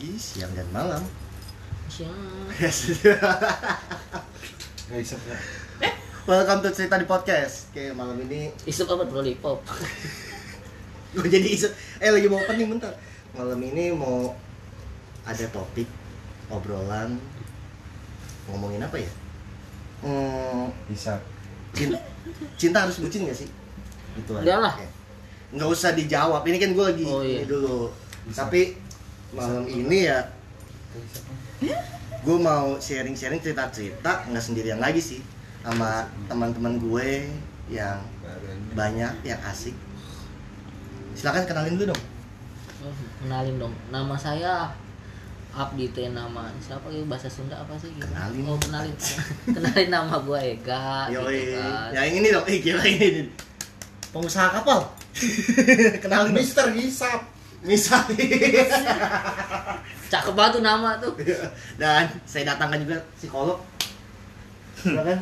pagi, siang dan malam. Siap. Gak isep ya. Welcome to cerita di podcast. Oke malam ini Isup apa lollipop? gue jadi isu. Eh lagi mau opening bentar. Malam ini mau ada topik obrolan ngomongin apa ya? Hmm, Isep. cinta, cinta harus bucin gak sih? Gitu aja. Enggak lah. Oke. Nggak usah dijawab. Ini kan gue lagi Oh, iya. ini dulu. Bisa. Tapi malam ini ya gue mau sharing-sharing cerita-cerita nggak sendirian lagi sih sama teman-teman gue yang banyak yang asik silakan kenalin dulu dong Oh, kenalin dong. Nama saya Abdi teh nama siapa ya bahasa Sunda apa sih gitu? Kenalin. Oh, kenalin. kenalin nama gua Ega Yoi. gitu kan. yang ini dong eh gila ini pengusaha kapal kenalin. Mister Gisap. Misalnya Cakep banget tuh nama tuh. dan saya datangkan juga psikolog silakan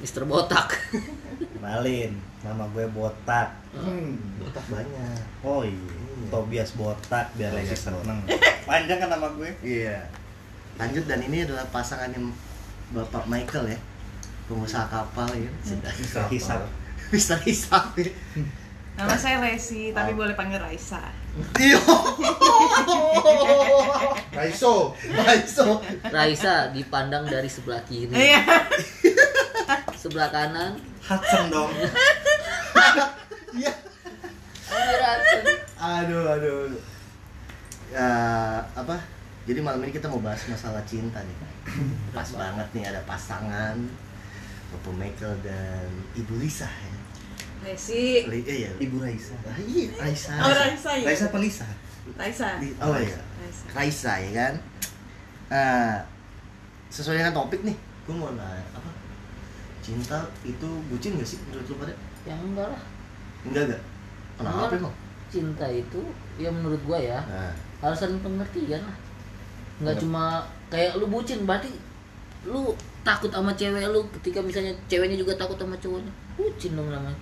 Mister Botak. Kenalin, nama gue Botak. Hmm. otak banyak Oh iya, Tobias Botak biar lagi seneng. Panjang kan nama gue? Iya. Lanjut dan ini adalah pasangannya Bapak Michael ya. Pengusaha kapal ya. Sudah Mister Hisap. bisa hisap. Nama saya Lesi, tapi boleh panggil Raisa. Raiso. Raiso. Raisa dipandang dari sebelah kiri, Iya. sebelah kanan. Hudson dong. Iya. Aduh, aduh. aduh. Ya, apa? Jadi malam ini kita mau bahas masalah cinta nih. Pas banget nih ada pasangan Bapak Michael dan Ibu Lisa ya. Lesi. Li- eh, iya. Ibu Raisa. Ah, iya, Raisa. Oh, Raisa ya. Raisa apa Lisa? Raisa. Oh iya. Raisa. Raisa ya kan nah, sesuai dengan topik nih gue mau nanya apa cinta itu bucin gak sih menurut lu pada Ya enggak lah. enggak enggak kenapa Enggak. emang Cinta itu ya menurut gua ya nah, harus saling pengertian lah nggak Iya. cuma kayak lu bucin berarti lu takut sama cewek lu ketika misalnya ceweknya juga takut sama cowoknya bucin dong namanya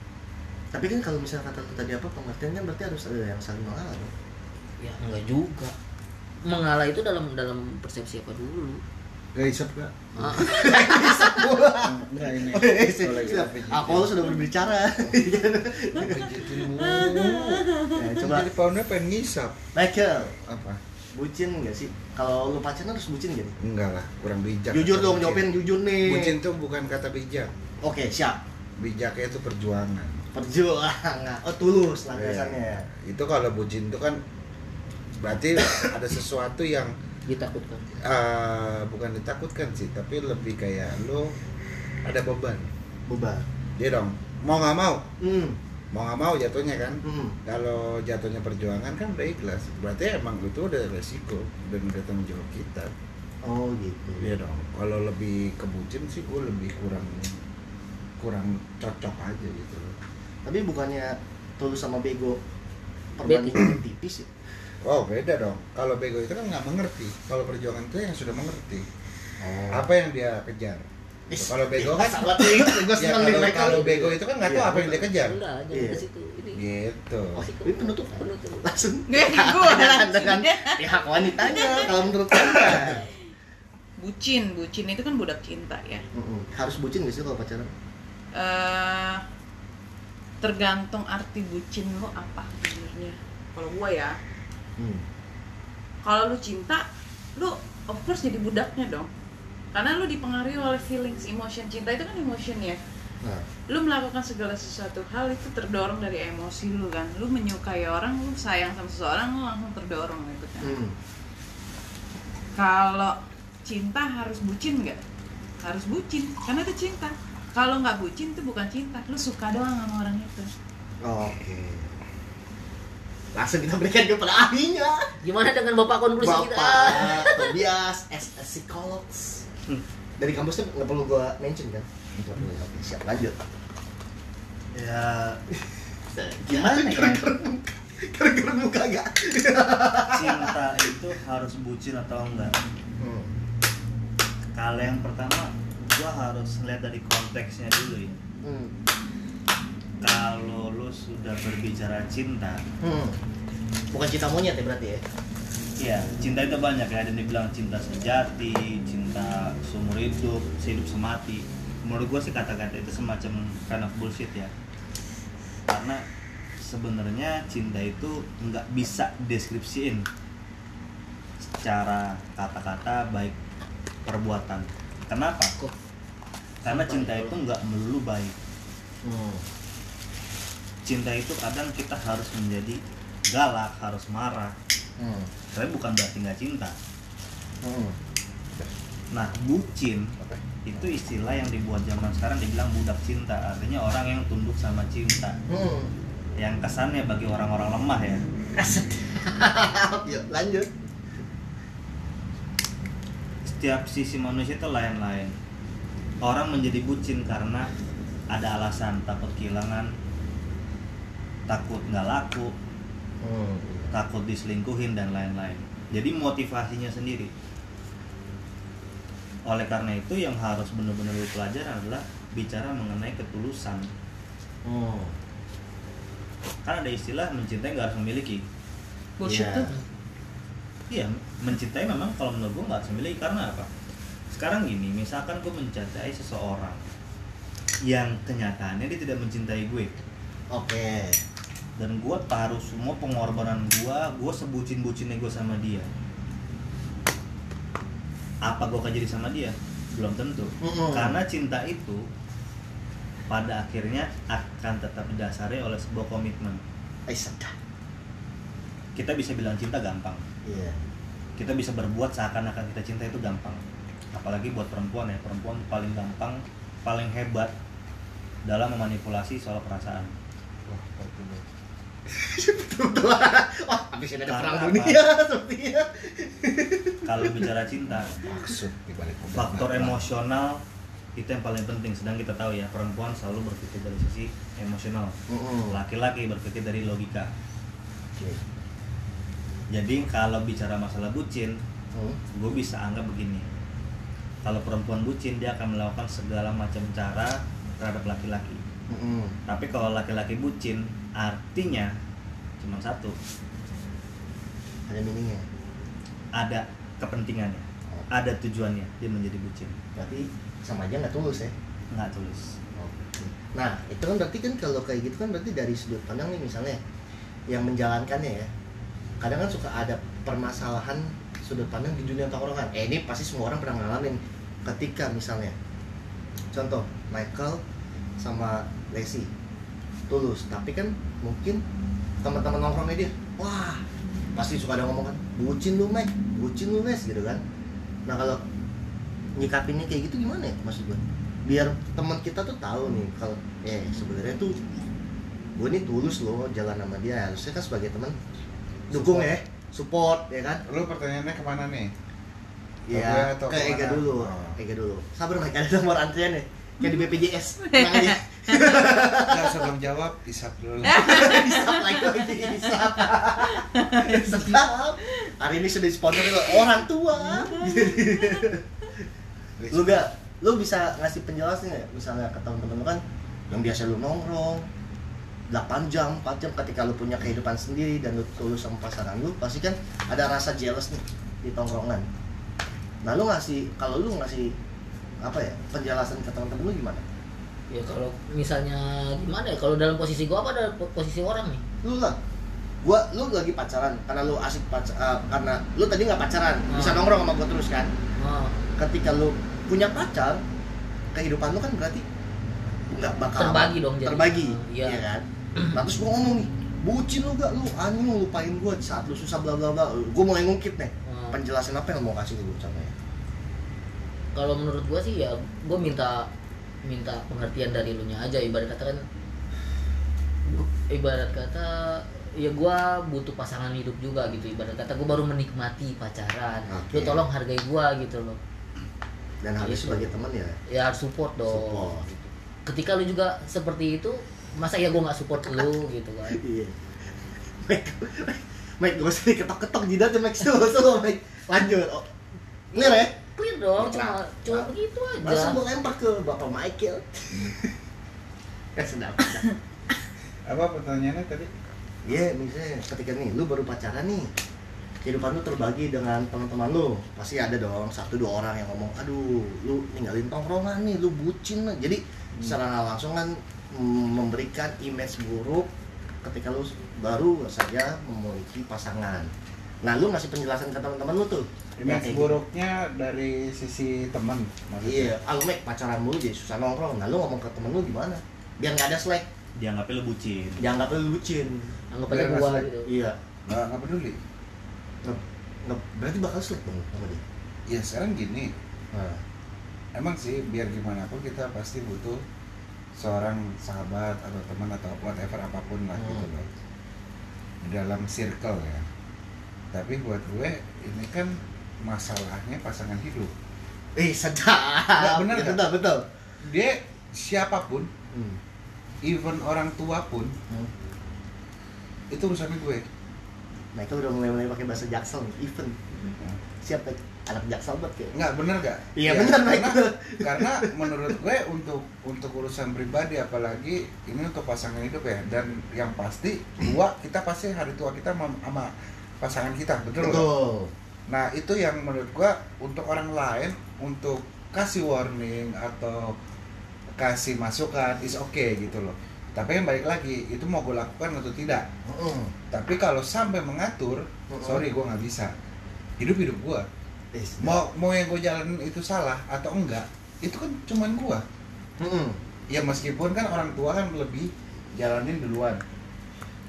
tapi kan kalau misalnya kata tadi apa pengertian kan berarti harus ada yang saling mengalah dong. ya enggak juga mengalah itu dalam dalam persepsi apa dulu Gak isep gak? Ah, Enggak ini. Oh, iya, siap. pijitin. Aku lu sudah berbicara mulu. ya, coba Jadi pohonnya pengen ngisap. Michael Apa? bucin gak sih kalau lu pacaran harus bucin gak nih Enggak lah, kurang bijak. jujur dong jawabin jujur nih Bucin tuh bukan kata bijak. oke siap Bijaknya itu perjuangan. Perjuangan oh tulus lah Iya. biasanya Itu kalau bucin itu kan berarti ada sesuatu yang ditakutkan eh, bukan ditakutkan sih, tapi lebih kayak lo ada beban. beban Dia dong, mau nggak mau, hmm. mau nggak mau jatuhnya kan. Hmm. Kalau jatuhnya perjuangan kan udah ikhlas. Berarti emang itu udah resiko dan udah tanggung jawab kita. oh gitu Iya dong. Kalau lebih kebucin sih gue lebih kurang kurang cocok aja gitu. Tapi bukannya tulus sama bego perbandingan tipis ya? Wow beda dong. Kalau bego itu kan nggak mengerti. Kalau perjuangan itu yang sudah mengerti. Oh. Apa yang dia kejar. Kalau bego kan gue ya, kalau, kalau bego itu kan nggak tahu Iya, apa yang dia kejar. enggak Iya. ke situ ini Gitu. Oh, ini penutup. penutup Langsung. Nggak, gue dengan, pihak wanitanya kalau menurut anda. Bucin, bucin itu kan budak cinta ya. Harus bucin gak sih kalau pacaran? eh tergantung arti bucin lo apa sebenarnya. Kalau gua ya, Hmm. kalau lu cinta, lu of course jadi budaknya dong. Karena lu dipengaruhi oleh feelings, emotion. Cinta itu kan emotion ya. Nah, lu melakukan segala sesuatu hal itu terdorong dari emosi lu kan lu menyukai orang lu sayang sama seseorang lu langsung terdorong gitu kan hmm. kalau cinta harus bucin nggak harus bucin karena itu cinta kalau nggak bucin itu bukan cinta lu suka doang sama orang itu Oke. Langsung kita berikan kepada ahlinya. gimana dengan bapak konklusi kita Bapak Tobias as a psikolog. Dari kampusnya nggak perlu gua mention kan? Nggak perlu. Oke, siap lanjut. Ya gimana ya? Gara-gara muka gak? Cinta itu harus bucin atau enggak? Hmm. Kalau yang pertama, gua harus lihat dari konteksnya dulu ya. Hmm. Kalau lu sudah berbicara cinta, Hmm. Bukan cinta monyet ya berarti ya? Iya, cinta itu banyak ya. Ada yang dibilang cinta sejati, cinta seumur hidup, sehidup semati. Menurut gue sih kata-kata itu semacam kind of bullshit ya. Karena sebenarnya cinta itu nggak bisa deskripsiin secara kata-kata baik perbuatan. Kenapa? Kok Karena Sampai cinta itu. nggak melulu baik. Hmm. Cinta itu kadang kita harus menjadi galak, harus marah. Hmm. Tapi bukan berarti nggak cinta. Hmm. Nah, bucin Oke. itu istilah yang dibuat zaman sekarang dibilang budak cinta artinya orang yang tunduk sama cinta Hmm. yang kesannya bagi orang-orang lemah ya. Yuk, lanjut. setiap sisi manusia itu lain-lain orang menjadi bucin karena ada alasan takut kehilangan takut nggak laku Hmm. takut diselingkuhin dan lain-lain jadi motivasinya sendiri oleh karena itu yang harus benar-benar lu pelajari adalah bicara mengenai ketulusan Hmm. kan ada istilah mencintai nggak harus memiliki bullshit Iya. tuh Iya, mencintai memang kalau menurut gue nggak harus memiliki karena apa? Sekarang gini, misalkan gue mencintai seseorang yang kenyataannya dia tidak mencintai gue Oke. dan gue taruh semua pengorbanan gue, gue sebucin-bucinnya gue sama dia. Apa gue akan jadi sama dia? Belum tentu. Mm-mm. Karena cinta itu pada akhirnya akan tetap didasari oleh sebuah komitmen. Eh, sedap. Kita bisa bilang cinta gampang, Iya. kita bisa berbuat seakan-akan kita cinta itu gampang apalagi buat perempuan ya perempuan paling gampang paling hebat dalam memanipulasi soal perasaan Wah, betul. Betul. Wah, habis ini ada Karena perang apa? dunia sepertinya. kalau bicara cinta Maksud di balik faktor emosional itu yang paling penting sedang kita tahu ya perempuan selalu berpikir dari sisi emosional laki-laki berpikir dari logika Oke. jadi kalau bicara masalah bucin Hmm. gue bisa anggap begini kalau perempuan bucin dia akan melakukan segala macam cara terhadap laki-laki Mm-mm. Tapi kalau laki-laki bucin, artinya cuma satu, Ada meaningnya. ada kepentingannya, ada tujuannya dia menjadi bucin, Berarti sama aja nggak tulus ya. nggak tulus. Oke. Nah, itu kan berarti kan kalau kayak gitu kan berarti dari sudut pandang nih misalnya yang menjalankannya ya. Kadang kan suka ada permasalahan sudut pandang di dunia tongkrongan. Eh ini pasti semua orang pernah ngalamin ketika misalnya contoh Michael sama Lacey tulus, tapi kan mungkin teman-teman nongkrongnya dia, wah pasti suka ada ngomong kan, bucin lu Mike, bucin lu Les gitu kan. Nah kalau nyikapinnya kayak gitu gimana ya maksud gue? biar teman kita tuh tahu nih kalau eh sebenarnya tuh gue nih tulus loh jalan sama dia harusnya kan sebagai teman dukung ya support ya kan? Lu pertanyaannya ke mana nih? Ke ya atau ke ke mana? Ega dulu Oh. Ega dulu. Sabar Mike ada nomor antrian nih kayak di BPJS tenang aja Nggak sebelum jawab, isap dulu. Isap lagi lagi isap sedap hari ini sudah disponsori oleh orang tua. Lu gak lu bisa ngasih penjelasan nggak? Misalnya ke teman-teman kan yang biasa lu nongkrong 8 jam, 4 jam ketika lu punya kehidupan sendiri dan lu tulus sama pasangan lu pasti kan ada rasa jealous nih di tongkrongan. Nah lu ngasih kalau lu ngasih apa ya penjelasan ke teman-teman lu gimana? Ya kalau misalnya gimana ya kalau dalam posisi gua apa dalam po- posisi orang nih. Lu lah. Gua lu lagi pacaran karena lu asik pacar karena lu tadi nggak pacaran bisa Ah. nongkrong sama gua terus kan? Oh, ketika lu punya pacar kehidupan lu kan berarti nggak bakal Terbagi dong jadi. terbagi Iya. ya kan nah terus gua ngomong nih bucin lu gak? Lu anjing lu lupain gua di saat lu susah bla bla bla. Gua mulai ngungkit nih oh. penjelasan apa yang lu mau kasih ke gua contohnya. Kalau menurut gua sih ya gua minta minta pengertian dari lu nya aja ibarat kata kan. Ibarat kata ya gua butuh pasangan hidup juga gitu ibarat kata gua baru menikmati pacaran. Oke. lu tolong hargai gua gitu loh. Dan harus Gitu. sebagai teman ya? Ya harus support dong. Support. Ketika lu juga seperti itu masa ya gua nggak support lu gitu kan? Iya. Mike Mike gak usah diketok-ketok jidatnya Mike. Slow slow Mike. Lanjut. Oh. clear ya? Clear dong Ya, cuma cuma begitu aja. Langsung gua lempar ke bapak Michael? Kan sedap. Apa pertanyaannya tadi? Iya, misalnya ketika nih lu baru pacaran nih kehidupan lu terbagi dengan teman-teman lu. Pasti ada dong satu dua orang yang ngomong aduh lu ninggalin tongkrongan nih lu bucin lah." jadi secara nggak langsung kan memberikan image buruk ketika lu baru saja memiliki pasangan. Nah lu ngasih penjelasan ke teman-teman lu tuh. Image kayak buruknya dari sisi teman gitu. maksudnya. Iya ah lu Mek, pacaran mulu jadi susah nongkrong. Nah lu ngomong ke temen lu gimana? Biar nggak ada slack. Dianggapnya lu bucin. Dianggap lu bucin. Anggap aja nggak gua gitu iya. Nggak nggak peduli. Nge- nge- berarti bakal slack dong sama dia? Ya sekarang gini. Nah. emang sih biar gimana pun kita pasti butuh seorang sahabat atau teman atau whatever apa pun lah Hmm. gitu loh di dalam circle ya tapi buat gue ini kan masalahnya pasangan hidup eh sedap Nggak, bener Ya, nggak? betul betul dia siapa pun hmm. even orang tua pun Hmm. itu urusannya gue Michael udah mulai mulai pakai bahasa jaksel even siap Mek? Anak jaksel banget kayak nggak bener gak? Iya, Ya, bener, karena, karena menurut gue untuk untuk urusan pribadi apalagi ini untuk pasangan hidup ya dan yang pasti tua kita pasti hari tua kita sama, sama pasangan kita betul betul Nah itu yang menurut gua untuk orang lain untuk kasih warning atau kasih masukan is okay gitu loh. Tapi yang balik lagi itu mau gue lakukan atau tidak. Mm-mm. Tapi kalau sampai mengatur, Mm-mm. sorry gua nggak bisa. Hidup hidup gua. Mau mau yang gue jalanin itu salah atau enggak, itu kan cuman gua. Mm-mm. Ya meskipun kan orang tua kan lebih jalanin duluan.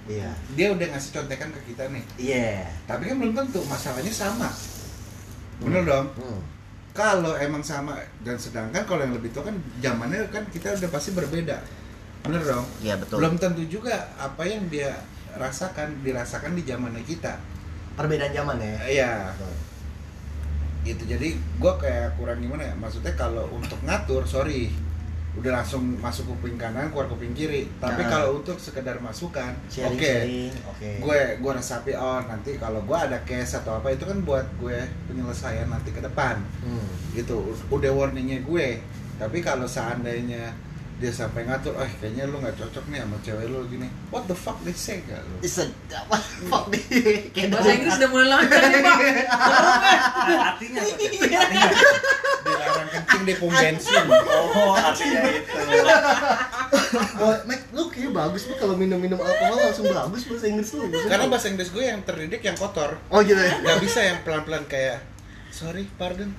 iya Dia udah ngasih contekan ke kita nih. iya Tapi kan belum tentu masalahnya sama. Bener dong? Hmm. kalau emang sama dan sedangkan kalau yang lebih tua kan zamannya kan kita udah pasti berbeda bener dong iya betul belum tentu juga apa yang dia rasakan dirasakan di zamannya kita perbedaan zaman ya iya Betul. Itu jadi gue kayak kurang gimana ya? Maksudnya kalau untuk ngatur sorry. Udah langsung masuk kuping kanan keluar kuping kiri. Tapi Nah. kalau untuk sekedar masukan oke. sharing oke. Gue gue resapi oh nanti kalau gue ada case atau apa itu kan buat gue penyelesaian nanti ke depan. Hmm. gitu. Udah warningnya gue. Tapi kalau seandainya dia sampai ngatur oh kayaknya lu nggak cocok nih sama cewek lu gini. What the fuck they say? Gak lu. Is it apa fuck nih kayak bahasa Inggris udah mulai lancar nih pak. Artinya artinya dilarang kencing di pom bensin. Oh artinya itu. Oh, Mac, lu kayaknya bagus lu kalau minum-minum alkohol langsung bagus bahasa Inggris lu. karena bahasa Inggris gue yang terdidik yang kotor. Oh gitu ya. nggak bisa yang pelan-pelan kayak sorry pardon.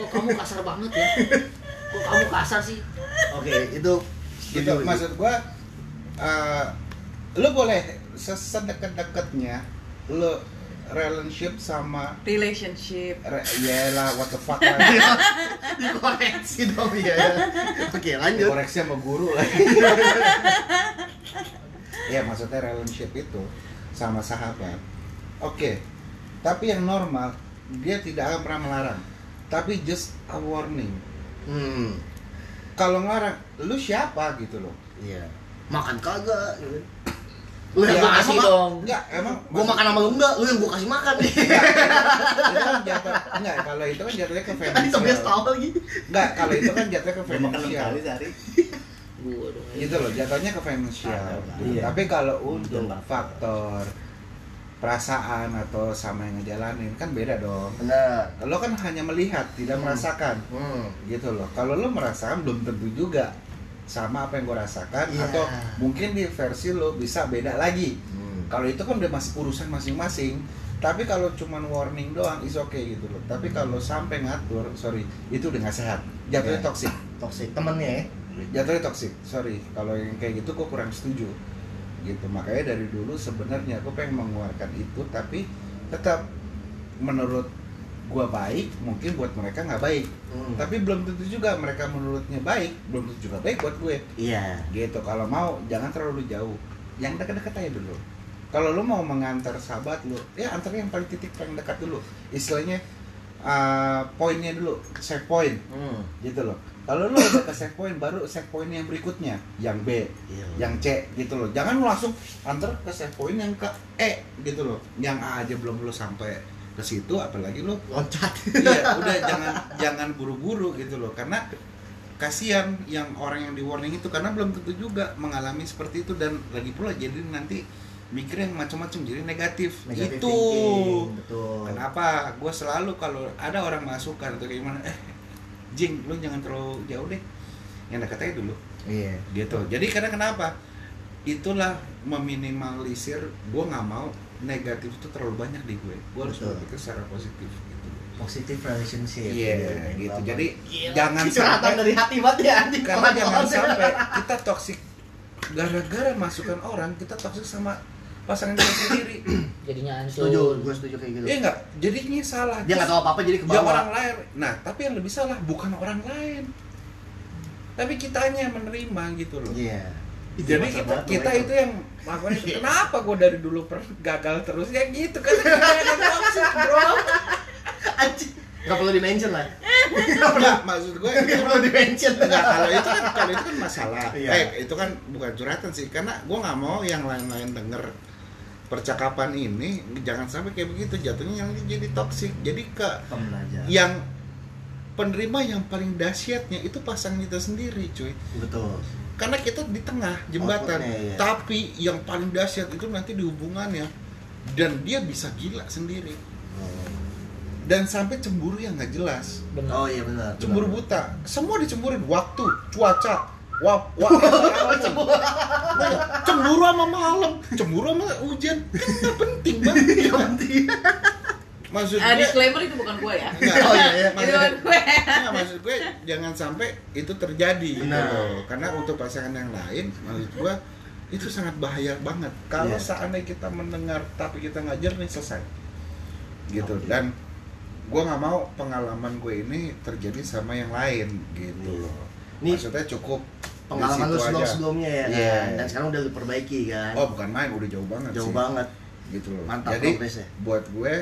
Oh kamu kasar banget ya kok kamu kasar sih? Oke, itu gitu maksud gue eh, lu boleh sesedekat-dekatnya lu relationship sama relationship. Re, yaelah what the fuck lah. Dikoreksi dong ya. Oke, lanjut. koreksi sama guru lah. Ya maksudnya relationship itu sama sahabat. Oke tapi yang normal dia tidak akan pernah melarang. Tapi just a warning Hmm. kalau ngelarang lu siapa gitu loh Iya. Makan kagak gitu. Lu yang Ya, gua kasih emang- dong. enggak emang Gua makan sama lu enggak? Lu yang gua kasih makan nih. itu kan jatuh enggak kalau itu kan jatuhnya ke Tadi sampai finansial tahu lagi. enggak kalau itu kan jatuhnya ke Udah makan kali sehari gua dong gitu loh jatuhnya ke finansial Iya. tapi kalau untuk faktor perasaan atau sama yang ngejalanin kan beda dong Benar. lo kan hanya melihat tidak Hmm. merasakan Hmm. gitu loh kalau lo merasakan belum tentu juga sama apa yang gue rasakan Iya. atau mungkin di versi lo bisa beda lagi Hmm. kalau itu kan udah masih urusan masing-masing tapi kalau cuman warning doang is oke gitu loh tapi kalau sampai ngatur sorry itu udah nggak sehat jatuhnya Iya. toksik Toxic temennya ya. jatuhnya toksik sorry kalau yang kayak gitu gue kurang setuju gitu. Makanya dari dulu sebenarnya gue pengen mengeluarkan itu tapi tetap menurut gue baik mungkin buat mereka nggak baik. Hmm. tapi belum tentu juga mereka menurutnya baik belum tentu juga baik buat gue. Iya. gitu. Kalau mau jangan terlalu jauh. Yang dekat-dekat aja dulu. Kalau lu mau mengantar sahabat lu ya antar yang paling titik paling dekat dulu. Istilahnya uh, poinnya dulu save point Hmm. gitu loh kalau lu udah ke save point baru save point yang berikutnya yang B Iya. yang C gitu loh. Jangan lu langsung antar ke save point yang ke E gitu loh. Yang A aja belum lu sampai ke situ apalagi lu loncat. iya udah jangan jangan buru-buru gitu loh. Karena kasihan yang orang yang di warning itu karena belum tentu juga mengalami seperti itu. Dan lagi pula jadi nanti mikir yang macam-macam jadi negatif, Negative itu thinking, betul. kenapa? Gue selalu kalau ada orang masukkan atau gimana eh jing lu jangan terlalu jauh deh yang dekat aja dulu Iya. gitu jadi karena kenapa itulah meminimalisir gue nggak mau negatif itu terlalu banyak di gue gue harus berpikir secara positif gitu Positive relationship. iya gitu Bapak. jadi Gila. jangan sampai dari hati banget ya anjing. karena jangan sampai kita toksik gara-gara masukan orang kita toksik sama pasangan kita sendiri jadinya hancur Setuju, gue setuju kayak gitu. iya enggak jadinya salah Dia nggak tahu apa-apa jadi ke ya bawah. orang lain nah tapi yang lebih salah bukan orang lain tapi kitanya yang menerima gitu loh Iya. jadi Masa kita kita Michael. itu yang melakukan itu kenapa gue dari dulu per gagal terus ya gitu kan kita yang toxic bro anjing. Gak perlu di-mention lah. Enggak, maksud gue Gak perlu di-mention. Enggak, kalau itu kan kalau itu kan masalah. Iya. Eh, itu kan bukan curhatan sih, karena gue nggak mau yang lain-lain denger percakapan ini jangan sampai kayak begitu jatuhnya yang jadi toksik. Jadi ke pembelajar yang penerima yang paling dahsyatnya itu pasangan kita sendiri, cuy. Betul. Karena kita di tengah jembatan, Outputnya, iya. tapi yang paling dahsyat itu nanti di hubungannya dan dia bisa gila sendiri dan sampai cemburu yang nggak jelas benar Oh iya benar. cemburu benar. buta semua dicemburin waktu cuaca wah wah cemburu sama malam cemburu sama hujan kan penting banget Iya, penting. maksud Ah, gue disclaimer itu bukan gue ya. Enggak, Oh, iya, iya. itu bukan gue. Nggak, maksud gue jangan sampai itu terjadi gitu Benar. loh. karena untuk pasangan yang lain maksud gue itu sangat bahaya banget kalau Iya. seandainya kita mendengar tapi kita nggak jernih selesai gitu dan gue nggak mau pengalaman gue ini terjadi sama yang lain gitu Iya. loh Ini maksudnya cukup Pengalaman lu sebelum sebelumnya ya Iya. kan? Dan sekarang udah diperbaiki kan. oh bukan main udah jauh banget Jauh sih. banget. gitu loh Mantap jadi progresnya. buat gue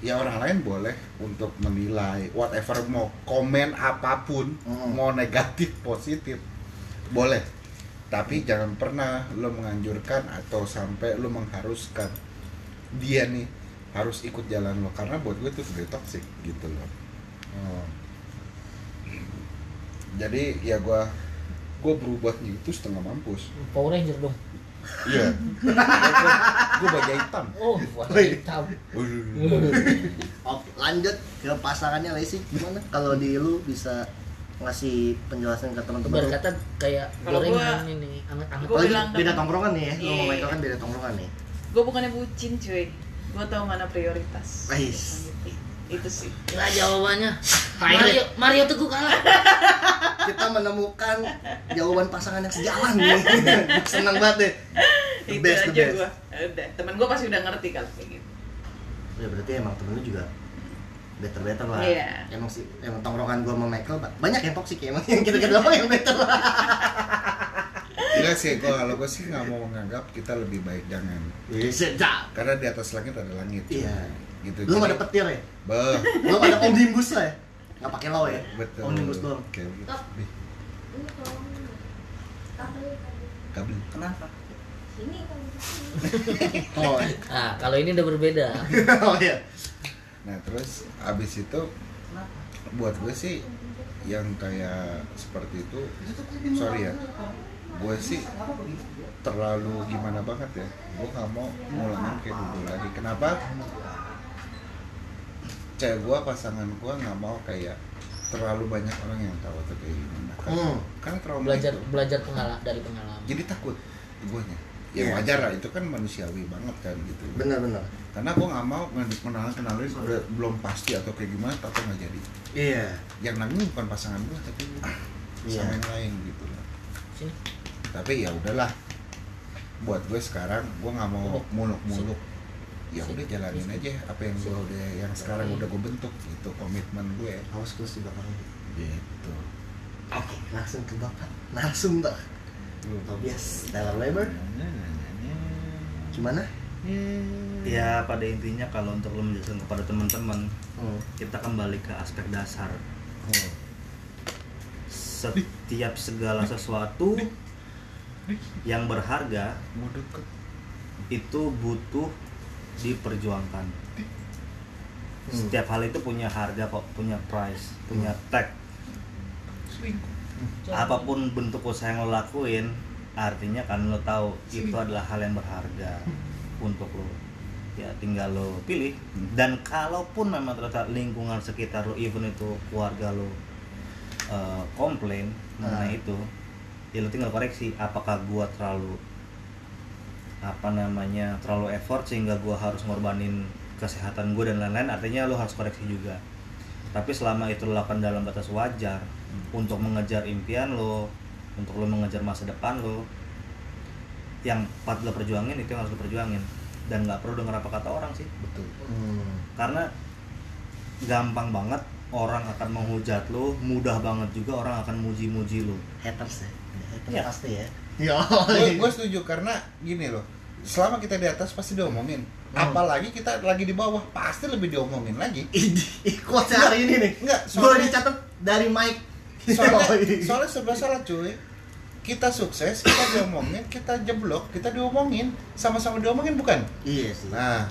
ya orang lain boleh untuk menilai whatever mau komen apa pun Mm. mau negatif positif boleh tapi jangan pernah lo menganjurkan atau sampai lo mengharuskan dia nih harus ikut jalan lo karena buat gue itu sudah toxic gitu loh Oh. Jadi ya gue gue berubah gitu setengah mampus Power Ranger dong iya gue baja hitam oh warna Wih. hitam Oh, lanjut ke pasangannya Lesi gimana? Kalau di lu bisa ngasih penjelasan ke teman-teman berkata kayak Kalau gorengan gua- ini anget-anget gua Apalagi beda tongkrongan nih ya. Lu sama Michael kan beda tongkrongan nih. Gue bukannya bucin cuy. Gue tahu mana prioritas. Ais. Itu sih. nggak jawabannya Mario Mario teguh kalah Kita menemukan jawaban pasangan yang sejalan nih. Senang banget deh. The itu best, the aja best. gue. Udah. Temen gue pasti udah ngerti kalau kayak gitu. Ya berarti emang temen lu juga better better lah. Iya. Emang sih emang tongkrongan gua sama Michael ba- banyak yang toksik ya emang yang kita kita yang better lah. Enggak sih, gua kalau gue sih nggak mau menganggap kita lebih baik jangan Iya, karena di atas langit ada langit. Iya. Gitu Lu ada petir ya? Beuh, Lu ada omnibus lah ya? Nggak pakai law ya? betul Omnibus doang. Kayak gitu. Kabel Kenapa? Sini. Oh, nah kalau ini udah berbeda oh iya. nah terus abis itu buat gue sih yang kayak seperti itu sorry ya gue sih terlalu gimana banget ya gue nggak mau ngulangin kayak dulu lagi kenapa cewek gue pasangan gue nggak mau kayak terlalu banyak orang yang tahu atau kayak gimana kan, Hmm. kan trauma belajar itu. belajar pengalaman dari pengalaman jadi takut guanya ya Iya. wajar lah itu kan manusiawi banget kan gitu Benar-benar. karena gue nggak mau kenalan kenalin udah belum pasti atau kayak gimana atau nggak jadi Iya. yang nanggung bukan pasangan gue tapi Iya. sama yang lain gitu sini tapi ya udahlah buat gue sekarang gue nggak mau Oh. muluk-muluk ya udah jalanin aja apa yang gue udah yang sekarang udah gue bentuk itu komitmen gue Awas terus di belakang. gitu Oke, langsung ke bapak. Langsung mbak. Tobias dalam labor. Gimana? ya pada intinya kalau untuk lo menjelaskan kepada teman-teman Hmm. kita kembali ke aspek dasar Hmm. setiap segala sesuatu yang berharga itu butuh diperjuangkan. Hmm. setiap hal itu punya harga kok punya price punya tag. Apa pun bentuk usaha yang lo lakuin artinya kan lo tahu itu adalah hal yang berharga untuk lo. Ya tinggal lo pilih. Dan kalaupun memang ternyata lingkungan sekitar lo even itu keluarga lo eh, komplain mengenai itu ya lo tinggal koreksi apakah gua terlalu apa namanya terlalu effort sehingga gua harus ngorbanin kesehatan gue dan lain-lain artinya lo harus koreksi juga. Tapi selama itu lo lakukan dalam batas wajar untuk mengejar impian lo untuk lo mengejar masa depan lo yang part lo perjuangin itu yang harus lo perjuangin. Dan nggak perlu dengar apa kata orang sih. Betul. Hmm. karena gampang banget orang akan menghujat lo mudah banget juga orang akan muji-muji lo haters ya? Haters Iya. pasti ya. Gue setuju karena gini loh selama kita di atas pasti diomongin Hmm. apalagi kita lagi di bawah pasti lebih diomongin lagi quotes hari ini nih. Enggak, soalnya- dicatat dari Mike. soalnya Yoi. soalnya serba salah cuy kita sukses kita diomongin kita jeblok kita diomongin sama-sama diomongin bukan Iya sih. nah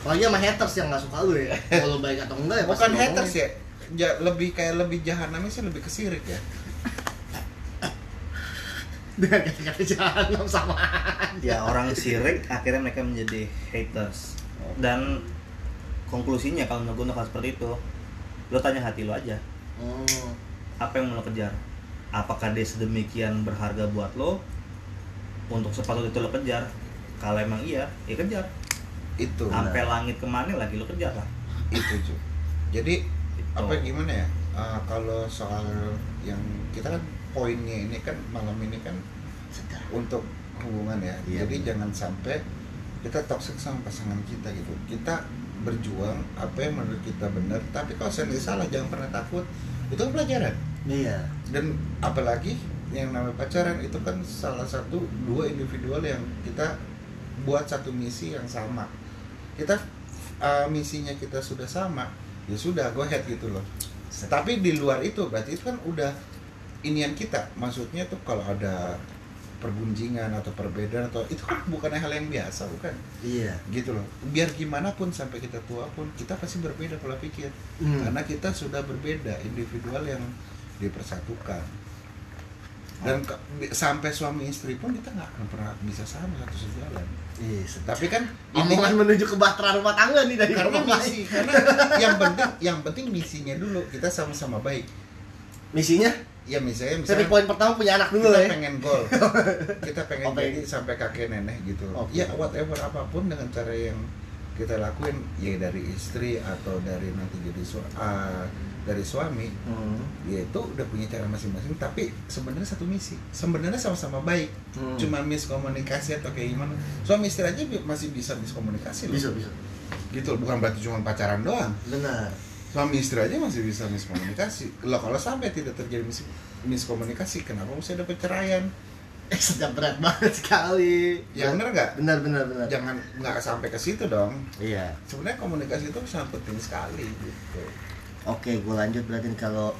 Apalagi sama haters yang gak suka lu ya. Mau lu baik atau enggak ya bukan haters ya Ja- lebih kayak lebih jahanamnya sih lebih ke sirik ya Dengan kata-kata jahanam sama ya orang sirik akhirnya mereka menjadi haters. Dan konklusinya kalau menurut gue bakal seperti itu lo tanya hati lo aja. Hmm. apa yang mau lo kejar? Apakah dia sedemikian berharga buat lo untuk sepatut itu lo kejar? Kalau emang iya ya kejar. Itu. Sampai langit ke mana lagi lo kejar lah. Itu cuy jadi Gitu. apa gimana ya? Ah, kalau soal yang kita kan poinnya ini kan malam ini kan Sedap. untuk hubungan ya. Iya, jadi benar. jangan sampai kita toxic sama pasangan kita gitu. Kita berjuang apa yang menurut kita benar tapi kalau sendiri salah jangan pernah takut. Itu kan pelajaran. Iya. dan apalagi yang namanya pacaran itu kan salah satu dua individual yang kita buat satu misi yang sama. Kita uh, misinya kita sudah sama ya sudah go ahead gitu loh. Tapi di luar itu berarti itu kan udah inian kita. Maksudnya tuh kalau ada pergunjingan atau perbedaan atau itu kan bukan hal yang biasa bukan? Iya. gitu loh. Biar gimana pun sampai kita tua pun kita pasti berbeda pola pikir. Hmm. karena kita sudah berbeda individual yang dipersatukan. Dan ke- sampai suami istri pun kita nggak akan pernah bisa sama satu sejalan. Iya, tapi kan Omongan kan menuju ke bahtera rumah tangga nih dari karena misi karena yang penting yang penting misinya dulu. Kita sama-sama baik. Misinya? Ya misalnya misalnya poin pertama punya anak dulu kita ya. pengen gol kita pengen pengen. jadi sampai kakek nenek gitu Oke. ya whatever apa pun dengan cara yang kita lakuin ya dari istri atau dari nanti jadi su ah, dari suami Hmm. ya itu udah punya cara masing-masing tapi sebenarnya satu misi sebenarnya sama-sama baik Hmm. cuma miskomunikasi atau kayak gimana suami istri aja masih bisa miskomunikasi loh Bisa, bisa. gitu bukan berarti cuma pacaran doang Benar. Suami istri aja masih bisa miskomunikasi loh kalau sampai tidak terjadi mis miskomunikasi kenapa mesti ada perceraian Eh, sedap berat banget sekali. ya bener nggak Benar, benar, benar. jangan nggak sampai ke situ dong Iya. sebenarnya komunikasi itu sangat penting sekali gitu Oke, gue lanjut berarti kalau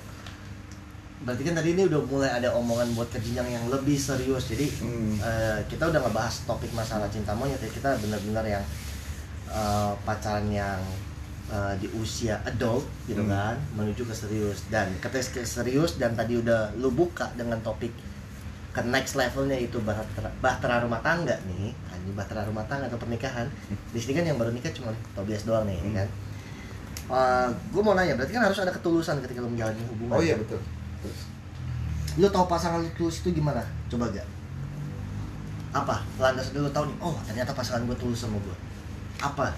berarti kan tadi ini udah mulai ada omongan buat ke jenjang yang lebih serius. Jadi Hmm. eh, kita udah ngebahas topik masalah cinta monyet ya. Kita benar-benar yang eh, pacaran yang eh, di usia adult gitu Hmm. kan, menuju ke serius. Dan ketika ke serius dan tadi udah lu buka dengan topik ke next levelnya itu bahtera, bahtera rumah tangga nih ini bahtera rumah tangga atau pernikahan. Di sini kan yang baru nikah cuma Tobias doang nih Hmm. kan. Gue mau nanya berarti kan harus ada ketulusan ketika lu menjalani hubungan. Oh iya betul. Terus. lu tahu pasangan lu tulus itu gimana? Coba gak? Apa? Landas dulu tahu nih oh ternyata pasangan gue tulus sama gue apa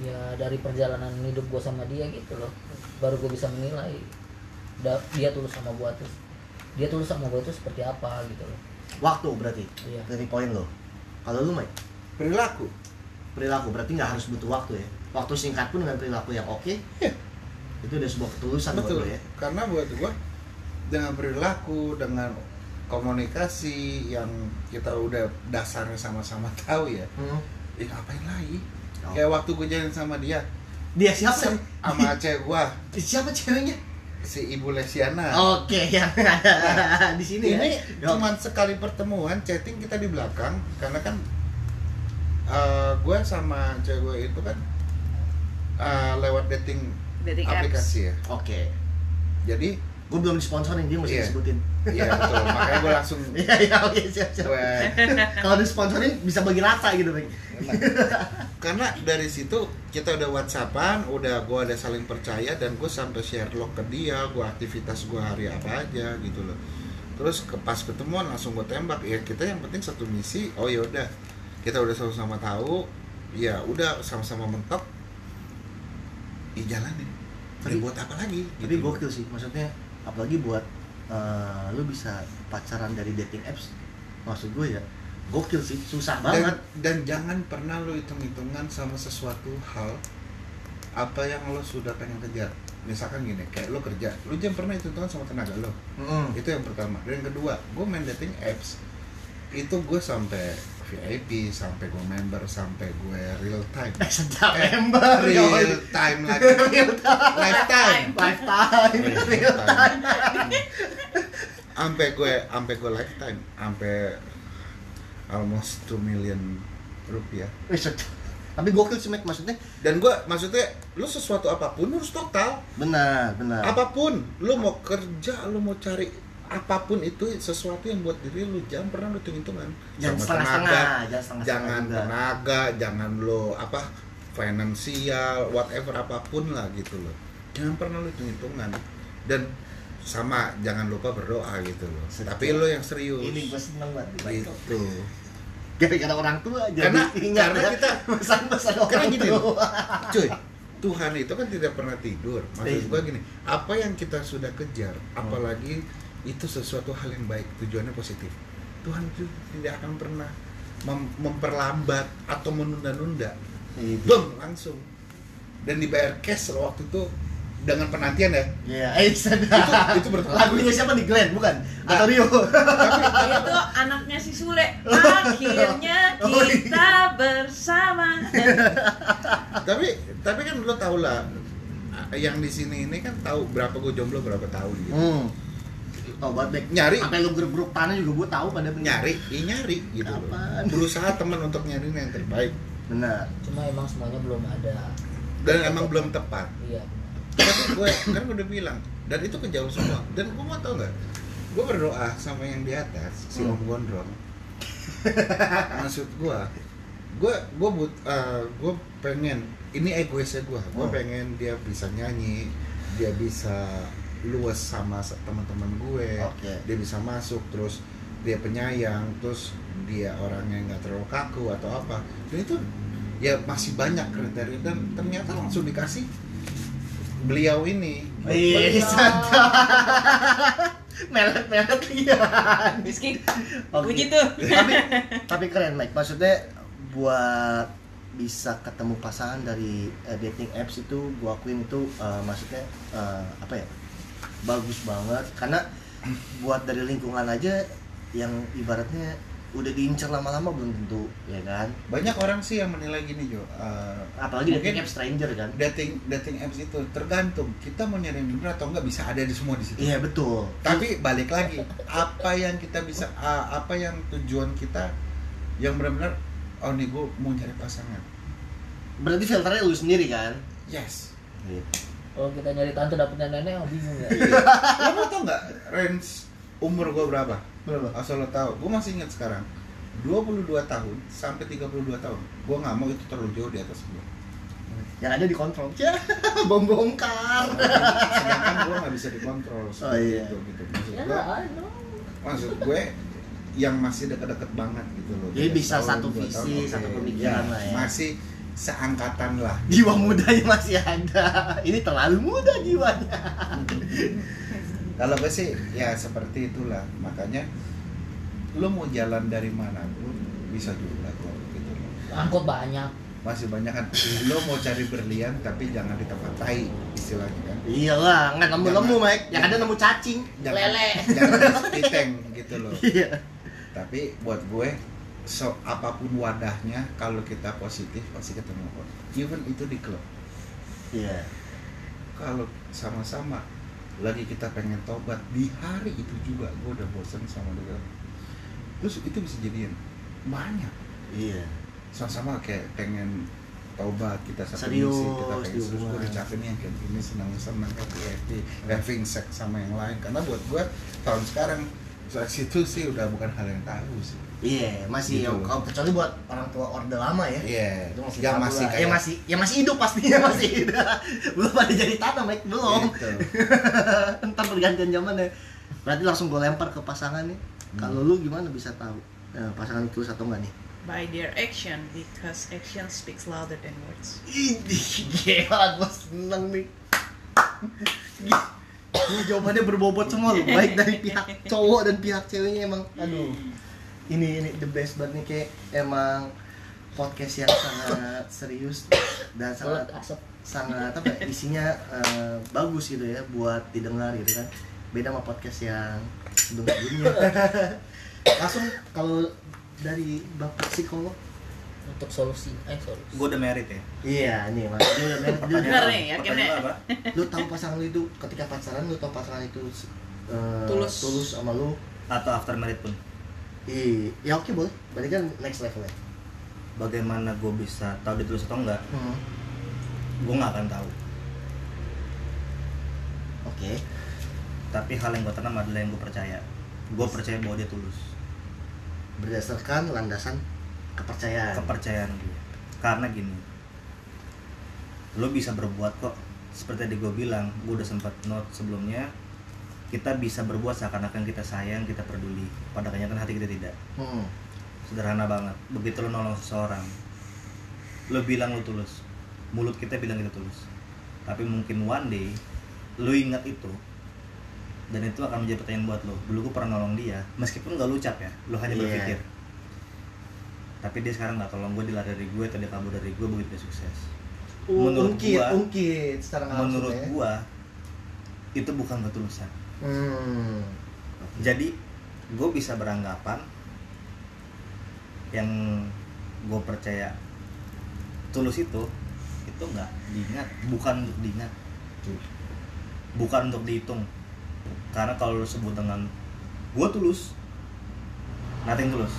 ya dari perjalanan hidup gue sama dia gitu loh baru gue bisa menilai Da- dia tulus sama gue tuh dia tulus sama gue tuh seperti apa gitu loh waktu berarti Iya. dari poin lo kalau lu Mike perilaku perilaku berarti nggak harus butuh waktu ya waktu singkat pun dengan perilaku yang oke Iya. itu udah sebuah ketulusan buat betul lo ya karena buat gua dengan perilaku dengan komunikasi yang kita udah dasarnya sama-sama tahu ya Hmm. eh ngapain lagi. Kayak waktu gue jalan sama dia. Dia siapa sama cewek gua. Siapa ceweknya? Si ibu Lesiana. Oke yang ada di sini ini ya cuman sekali pertemuan chatting kita di belakang. Karena kan gue sama cewek gue itu kan eh, lewat dating Dating apps. aplikasi ya. Oke. Jadi gue belum disponsorin dia mesti Iya. disebutin. Iya betul. Makanya gue langsung iya iya oke siap siap. Kalau disponsorin bisa bagi rata gitu bang karena dari situ kita udah whatsappan udah gue ada saling percaya dan gue sampai share log ke dia gue aktivitas gue hari apa aja gitu loh. Terus ke pas ketemuan langsung gue tembak. Ya kita yang penting satu misi oh ya udah. Kita udah sama-sama tahu ya udah sama-sama mentok. Ya jalanin. Tapi- Tapi buat apa lagi tapi gitu. gokil sih maksudnya apalagi buat eh, lu bisa pacaran dari dating apps maksud gue ya gokil sih susah dan, banget. dan jangan pernah lo hitung-hitungan sama sesuatu hal apa yang lo sudah pengen kejar. Misalkan gini kayak lo kerja lo jangan pernah hitung-hitungan sama tenaga lo Mm. itu yang pertama. Dan yang kedua gue main dating apps itu gue sampai VIP sampai gue member sampai gue real time. Eh, sedap. Eh, member real yoi. time lagi Real time. lifetime. Lifetime. Real time. sampai gue sampai gue lifetime. Sampai almost 2 million rupiah. Sedap. tapi gokil sih Mac maksudnya. Dan gue maksudnya lu sesuatu apa pun harus total. Benar benar. Apa pun. Lu mau kerja lu mau cari apa pun itu sesuatu yang buat diri lu jangan pernah lu hitung hitungan jangan setengah-setengah tenaga, jangan setengah jangan tenaga jangan lo apa finansial whatever apa pun lah gitu loh. Jangan pernah lu hitung hitungan dan sama jangan lupa berdoa gitu loh. Sedap. tapi lo yang serius. ini gue seneng banget gitu. Gara-gara orang tua jadi Karena- ingat karena ya, kita- pesan-pesan karena orang gini tua. cuy Tuhan itu kan tidak pernah tidur. Maksud Iya. gua gini apa yang kita sudah kejar apalagi itu sesuatu hal yang baik tujuannya positif Tuhan itu tidak akan pernah mem- memperlambat atau menunda-nunda Iya. Bum, langsung dan dibayar cash loh waktu itu dengan penantian ya Iya, eh sadar. itu bertolak Lagunya siapa nih Glenn, bukan? Ah. Atau Rio? itu anaknya si Sule akhirnya Oh, iya. kita bersama tapi tapi kan lo tau lah yang di sini ini kan tahu berapa gue jomblo berapa tahun gitu Hmm. Tau banget Bek. Nyari. Sampai lu grup-grup tanah juga gue tahu pada bener. nyari ya nyari gitu loh Apaan? berusaha teman untuk nyari yang terbaik Benar. cuma emang semuanya belum ada dan emang belum tepat iya tapi gue kan gue udah bilang dan itu kejauh semua dan gue mau tau nggak gue berdoa sama yang di atas si Hmm. om gondrong maksud gue gue gue but gue pengen ini egoisnya gue gue Hmm. pengen dia bisa nyanyi dia bisa luas sama teman-teman gue Oke. dia bisa masuk terus dia penyayang terus dia orang yang nggak terlalu kaku atau apa dan itu ya masih banyak kriteria dan ternyata langsung dikasih beliau ini Ih, sadar. Melet-melet lian. Rizky Oke. puji tuh tapi tapi keren Mike maksudnya buat bisa ketemu pasangan dari dating apps itu gua akuin itu eh, maksudnya eh, apa ya bagus banget. Karena buat dari lingkungan aja yang ibaratnya udah diincar lama-lama belum tentu ya kan? Banyak orang sih yang menilai gini Jo. Eh, apalagi dating apps stranger kan? dating dating apps itu tergantung kita mau nyari bener atau enggak bisa ada di semua di situ. Iya betul. Tapi balik lagi apa yang kita bisa ah, apa yang tujuan kita yang benar-benar oh nih gue mau cari pasangan. Berarti filternya lu sendiri kan? Yes kalau kita nyari tante dapetnya nenek oh bingung ya. Lo mau tau nggak range umur gue berapa? Berapa? Asal lo tahu gue masih ingat sekarang. 22 tahun sampai 32 tahun. Gue nggak mau itu terlalu jauh di atas gue yang ada dikontrol. Ya bom bongkar sedangkan gue nggak bisa dikontrol Oh, iya. itu gitu. Maksud ya gue maksud gue yang masih deket-deket banget gitu loh. Jadi bisa tahun, satu visi, satu pemikiran Ya, lah ya. masih seangkatan lah. Jiwa mudanya masih ada. Ini terlalu muda jiwanya. Kalau gue sih ya seperti itulah. Makanya lo mau jalan dari mana pun bisa juga kok gitu loh. Angkot banyak. Masih banyak kan. Lo mau cari berlian tapi jangan di tempat tai istilahnya kan. Iyalah nggak nemu nemu Mike yang ada nemu cacing. Jangan, Lele. jangan di spiteng gitu loh. Iya. Tapi buat gue so apa pun wadahnya kalau kita positif pasti ketemu kok even itu di klub iya. Kalau sama-sama lagi kita pengen tobat di hari itu juga gue udah bosen sama dia. Terus itu bisa jadian banyak. Iya. Sama-sama kayak pengen taubat kita satu Serius, misi kita di Yesus gue udah capek nih yang kayak gini senang senang happy happy having sex sama yang lain. Karena buat gue tahun sekarang seks itu sih udah bukan hal yang tabu sih Iya, masih Gitu. kalau kecuali buat orang tua orde lama ya. Iya, Itu masih yang masih kayak ya masih ya masih hidup pastinya masih hidup. belum ada jadi tata, Mike, belum. Gitu. Ntar pergantian zaman ya. Berarti langsung gue lempar ke pasangan nih. Kalau lu gimana bisa tahu eh, pasangan lu tulus atau enggak nih? By their action, because action speaks louder than words. Ini gila, gue seneng nih. Ini jawabannya berbobot semua loh, baik dari pihak cowok dan pihak ceweknya emang aduh. Ini ini the best banget nih kayak emang podcast yang sangat serius dan sangat asap. sangat apa ya, isinya eh, bagus gitu ya buat didengar gitu kan. Beda sama podcast yang sebelumnya. Langsung kalau dari Bapak psikolog untuk solusi eh solusi. Gue udah merit ya? Iya, nih mas. Dia udah dia udah- nih, yakin apa? Lu tahu pasangan lu itu ketika pacaran lu tahu pasangan itu eh, Tulus. tulus sama lu? Atau after merit pun Ih, ya oke boleh. Berarti kan next level ya? Bagaimana gue bisa tahu dia tulus atau enggak? Hmm. gue nggak akan tahu. Oke. Tapi hal yang gue tanam adalah yang gue percaya. Gue percaya bahwa dia tulus. Berdasarkan landasan kepercayaan. Kepercayaan gue karena gini lo bisa berbuat kok. Seperti tadi gue bilang gue udah sempat note sebelumnya kita bisa berbuat seakan-akan kita sayang kita peduli pada kenyataan hati kita tidak. Hmm. sederhana banget. Begitu lo nolong seseorang lo bilang lo tulus. Mulut kita bilang kita tulus. Tapi mungkin one day lo ingat itu dan itu akan menjadi pertanyaan buat lo. Dulu gue pernah nolong dia meskipun gak lo ucap ya lo hanya Iya. berpikir. Tapi dia sekarang nggak tolong gue dia lari dari gue atau dia kabur dari gue begitu dia sukses. Menurut ungkit gua- ungkit secara menurut ya. gue itu bukan ketulusan hmm. jadi gue bisa beranggapan yang gue percaya tulus itu itu nggak diingat bukan untuk diingat. Bukan untuk dihitung. Karena kalau lu sebut dengan gue tulus nothing tulus.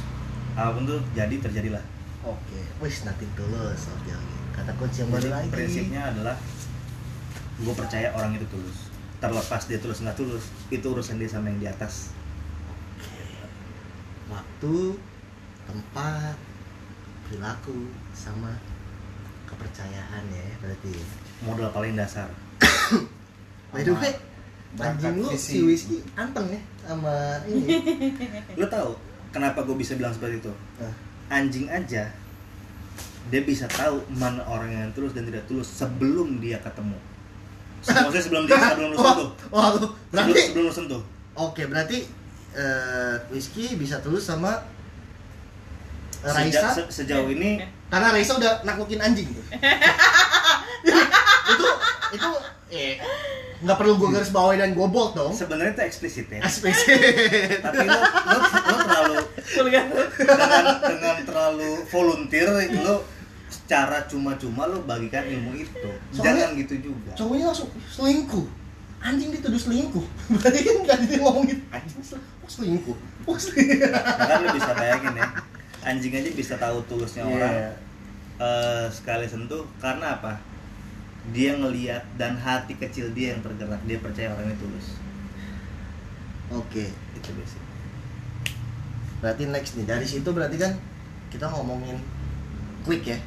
Apa pun tuh jadi terjadilah. Oke. Wis nothing tulus oke oke. Kata kunci yang baru lagi. prinsipnya adalah gue percaya orang itu tulus terlepas dia tulus nggak tulus itu urusan dia sama yang di atas. Waktu tempat perilaku sama kepercayaan ya berarti. Modal paling dasar. By the way anjing lu si whisky anteng ya sama ini. Lu tahu kenapa gue bisa bilang seperti itu? Nah. anjing aja dia bisa tahu mana orang yang tulus dan tidak tulus sebelum dia ketemu maksudnya sebelum dia sebelum lu sentuh? Wah, wah, sebelum, berarti sebelum lu sentuh? Oke berarti eh, whisky bisa tulus sama Sejak- Raisa? se- sejauh ini? Karena Raisa udah naklukin anjing tuh. itu itu eh nggak perlu gue garis bawahi dan gue bold dong. Sebenarnya itu eksplisit ya. Eksplisit. Tapi lo, lo, lo terlalu dengan, dengan terlalu volunteer itu lo secara cuma-cuma lo bagikan ilmu itu. Soalnya- jangan gitu juga. cowoknya langsung selingkuh. Anjing dituduh selingkuh. Berarti kan nggak dia ngomongin? Anjing. Sel- oh, selingkuh. Oh selingkuh Nah, kan lo bisa bayangin ya. Anjing aja bisa tahu tulusnya orang Iya. eh, sekali sentuh. Karena apa? Dia ngeliat dan hati kecil dia yang tergerak. Dia percaya orang itu tulus. Oke. Itu basic. Berarti next nih. Dari situ berarti kan kita ngomongin quick ya